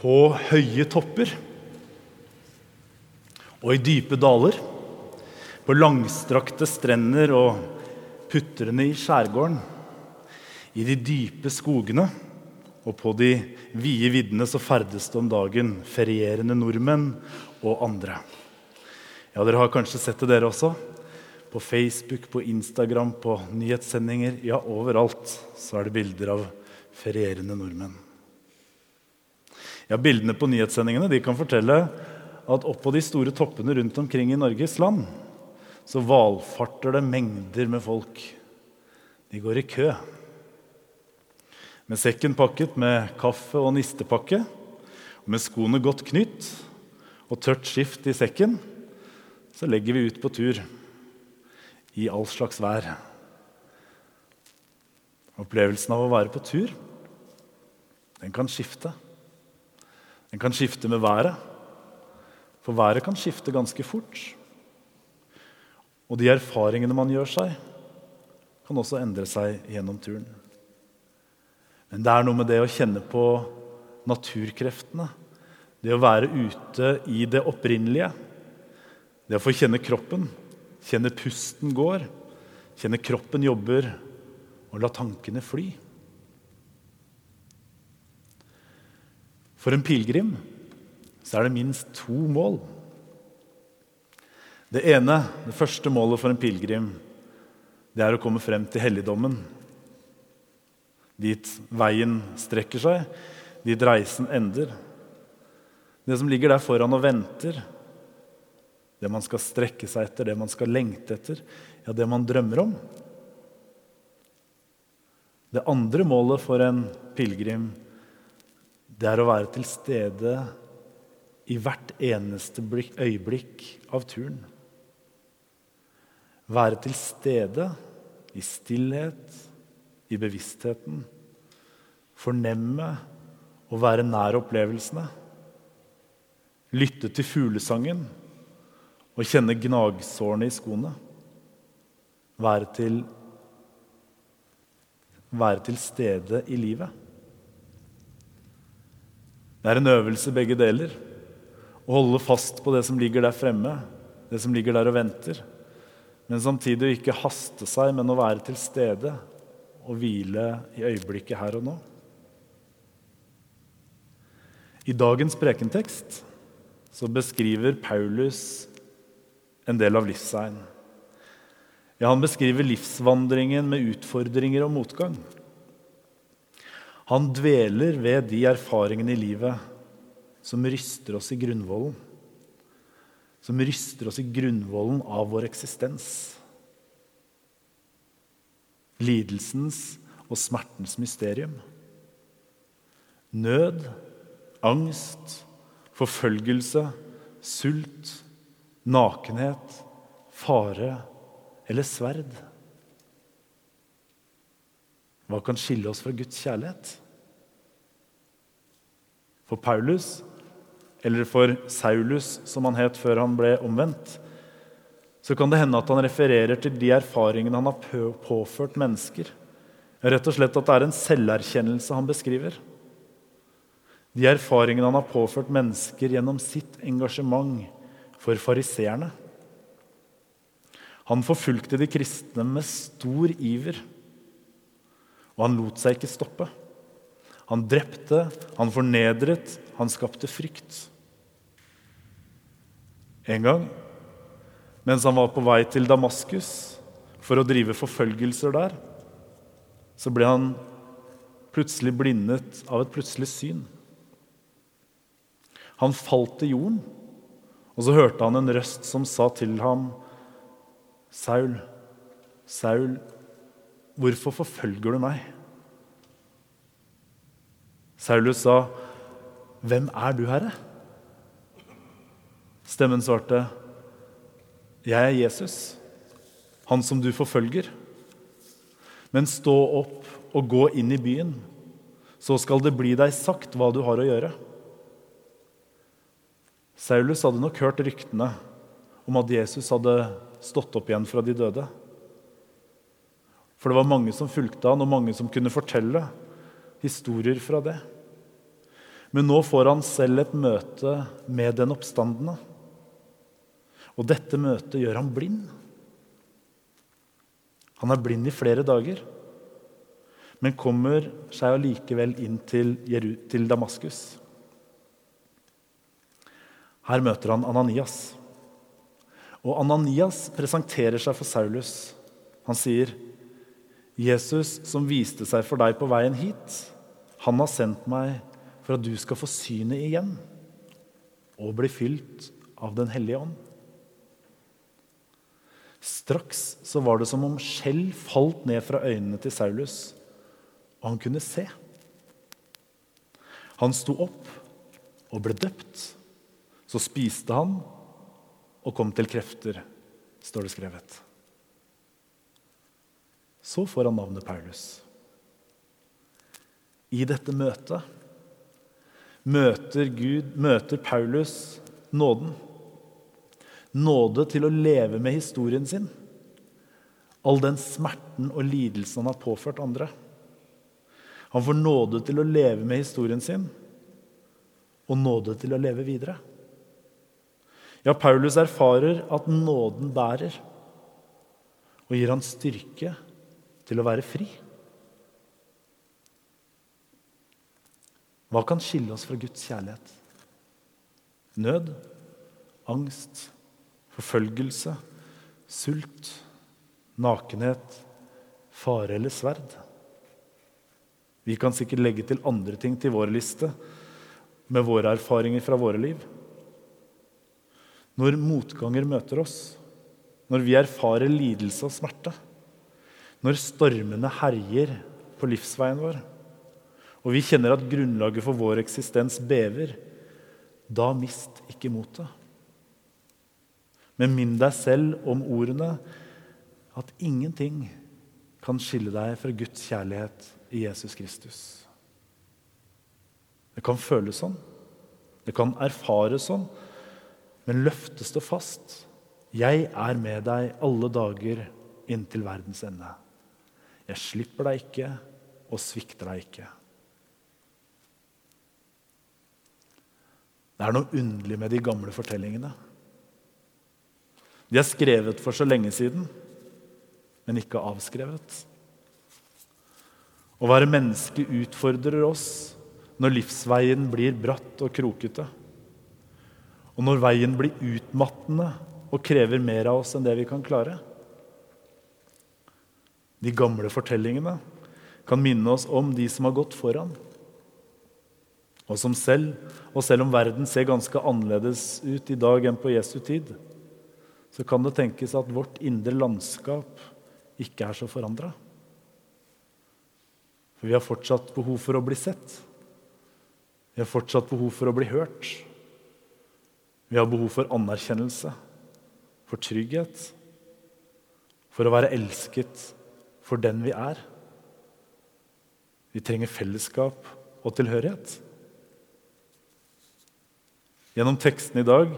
På høye topper og i dype daler, på langstrakte strender og putrene i skjærgården, i de dype skogene og på de vide viddene så ferdes det om dagen ferierende nordmenn og andre. Ja, Dere har kanskje sett det, dere også. På Facebook, på Instagram, på nyhetssendinger. Ja, overalt så er det bilder av ferierende nordmenn. Ja, Bildene på nyhetssendingene de kan fortelle at oppå de store toppene rundt omkring i Norges land så valfarter det mengder med folk. De går i kø. Med sekken pakket med kaffe og nistepakke, og med skoene godt knytt og tørt skift i sekken, så legger vi ut på tur i all slags vær. Opplevelsen av å være på tur, den kan skifte. Den kan skifte med været, for været kan skifte ganske fort. Og de erfaringene man gjør seg, kan også endre seg gjennom turen. Men det er noe med det å kjenne på naturkreftene. Det å være ute i det opprinnelige. Det å få kjenne kroppen, kjenne pusten går, kjenne kroppen jobber, og la tankene fly. For en pilegrim så er det minst to mål. Det ene, det første målet for en pilegrim, det er å komme frem til helligdommen. Dit veien strekker seg, dit reisen ender. Det som ligger der foran og venter, det man skal strekke seg etter, det man skal lengte etter, ja, det man drømmer om. Det andre målet for en pilegrim, det er å være til stede i hvert eneste øyeblikk av turen. Være til stede i stillhet, i bevisstheten. Fornemme og være nær opplevelsene. Lytte til fuglesangen og kjenne gnagsårene i skoene. Være til, være til stede i livet. Det er en øvelse, begge deler. Å holde fast på det som ligger der fremme, det som ligger der og venter. Men samtidig ikke haste seg, men å være til stede og hvile i øyeblikket her og nå. I dagens prekentekst så beskriver Paulus en del av livsseien. Ja, han beskriver livsvandringen med utfordringer og motgang. Han dveler ved de erfaringene i livet som ryster oss i grunnvollen som ryster oss i grunnvollen av vår eksistens. Lidelsens og smertens mysterium. Nød, angst, forfølgelse, sult, nakenhet, fare eller sverd. Hva kan skille oss fra Guds kjærlighet? For Paulus eller for Saulus, som han het før han ble omvendt, så kan det hende at han refererer til de erfaringene han har påført mennesker. Rett og slett at det er en selverkjennelse han beskriver. De erfaringene han har påført mennesker gjennom sitt engasjement for fariseerne. Han forfulgte de kristne med stor iver, og han lot seg ikke stoppe. Han drepte, han fornedret, han skapte frykt. En gang mens han var på vei til Damaskus for å drive forfølgelser der, så ble han plutselig blindet av et plutselig syn. Han falt til jorden, og så hørte han en røst som sa til ham, 'Saul, Saul, hvorfor forfølger du meg?' Saulus sa, 'Hvem er du, Herre?' Stemmen svarte, 'Jeg er Jesus, han som du forfølger.' 'Men stå opp og gå inn i byen, så skal det bli deg sagt hva du har å gjøre.' Saulus hadde nok hørt ryktene om at Jesus hadde stått opp igjen fra de døde. For det var mange som fulgte han, og mange som kunne fortelle historier fra det. Men nå får han selv et møte med den oppstandende. Og dette møtet gjør han blind. Han er blind i flere dager, men kommer seg allikevel inn til, til Damaskus. Her møter han Ananias. Og Ananias presenterer seg for Saulus. Han sier, 'Jesus, som viste seg for deg på veien hit, han har sendt meg for at du skal få synet igjen og bli fylt av Den hellige ånd.' Straks så var det som om skjell falt ned fra øynene til Saulus, og han kunne se. Han sto opp og ble døpt. Så spiste han og kom til krefter, står det skrevet. Så får han navnet Paulus. I dette møtet møter, Gud, møter Paulus nåden. Nåde til å leve med historien sin. All den smerten og lidelsen han har påført andre. Han får nåde til å leve med historien sin og nåde til å leve videre. Ja, Paulus erfarer at nåden bærer og gir han styrke til å være fri. Hva kan skille oss fra Guds kjærlighet? Nød, angst, forfølgelse, sult, nakenhet, fare eller sverd? Vi kan sikkert legge til andre ting til vår liste med våre erfaringer fra våre liv. Når motganger møter oss, når vi erfarer lidelse og smerte, når stormene herjer på livsveien vår, og vi kjenner at grunnlaget for vår eksistens bever, da mist ikke motet. Men minn deg selv om ordene at ingenting kan skille deg fra Guds kjærlighet i Jesus Kristus. Det kan føles sånn, det kan erfares sånn, men løftet står fast. Jeg er med deg alle dager inntil verdens ende. Jeg slipper deg ikke og svikter deg ikke. Det er noe underlig med de gamle fortellingene. De er skrevet for så lenge siden, men ikke avskrevet. Å være menneske utfordrer oss når livsveien blir bratt og krokete. Og når veien blir utmattende og krever mer av oss enn det vi kan klare. De gamle fortellingene kan minne oss om de som har gått foran. Og som selv, og selv om verden ser ganske annerledes ut i dag enn på Jesu tid, så kan det tenkes at vårt indre landskap ikke er så forandra. For vi har fortsatt behov for å bli sett. Vi har fortsatt behov for å bli hørt. Vi har behov for anerkjennelse, for trygghet, for å være elsket for den vi er. Vi trenger fellesskap og tilhørighet. Gjennom teksten i dag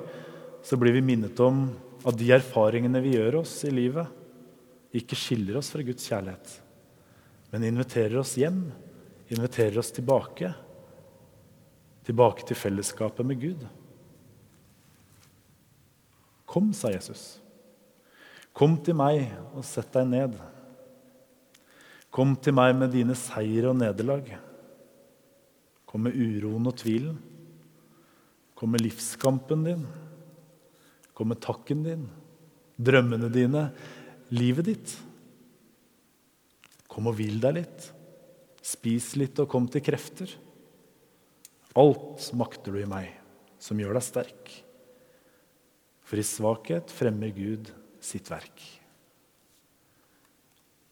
så blir vi minnet om at de erfaringene vi gjør oss i livet, ikke skiller oss fra Guds kjærlighet, men inviterer oss hjem, inviterer oss tilbake. Tilbake til fellesskapet med Gud. Kom, sa Jesus. Kom til meg og sett deg ned. Kom til meg med dine seier og nederlag. Kom med uroen og tvilen. Kom med livskampen din. Kom med takken din, drømmene dine, livet ditt. Kom og hvil deg litt. Spis litt og kom til krefter. Alt makter du i meg, som gjør deg sterk. For i svakhet fremmer Gud sitt verk.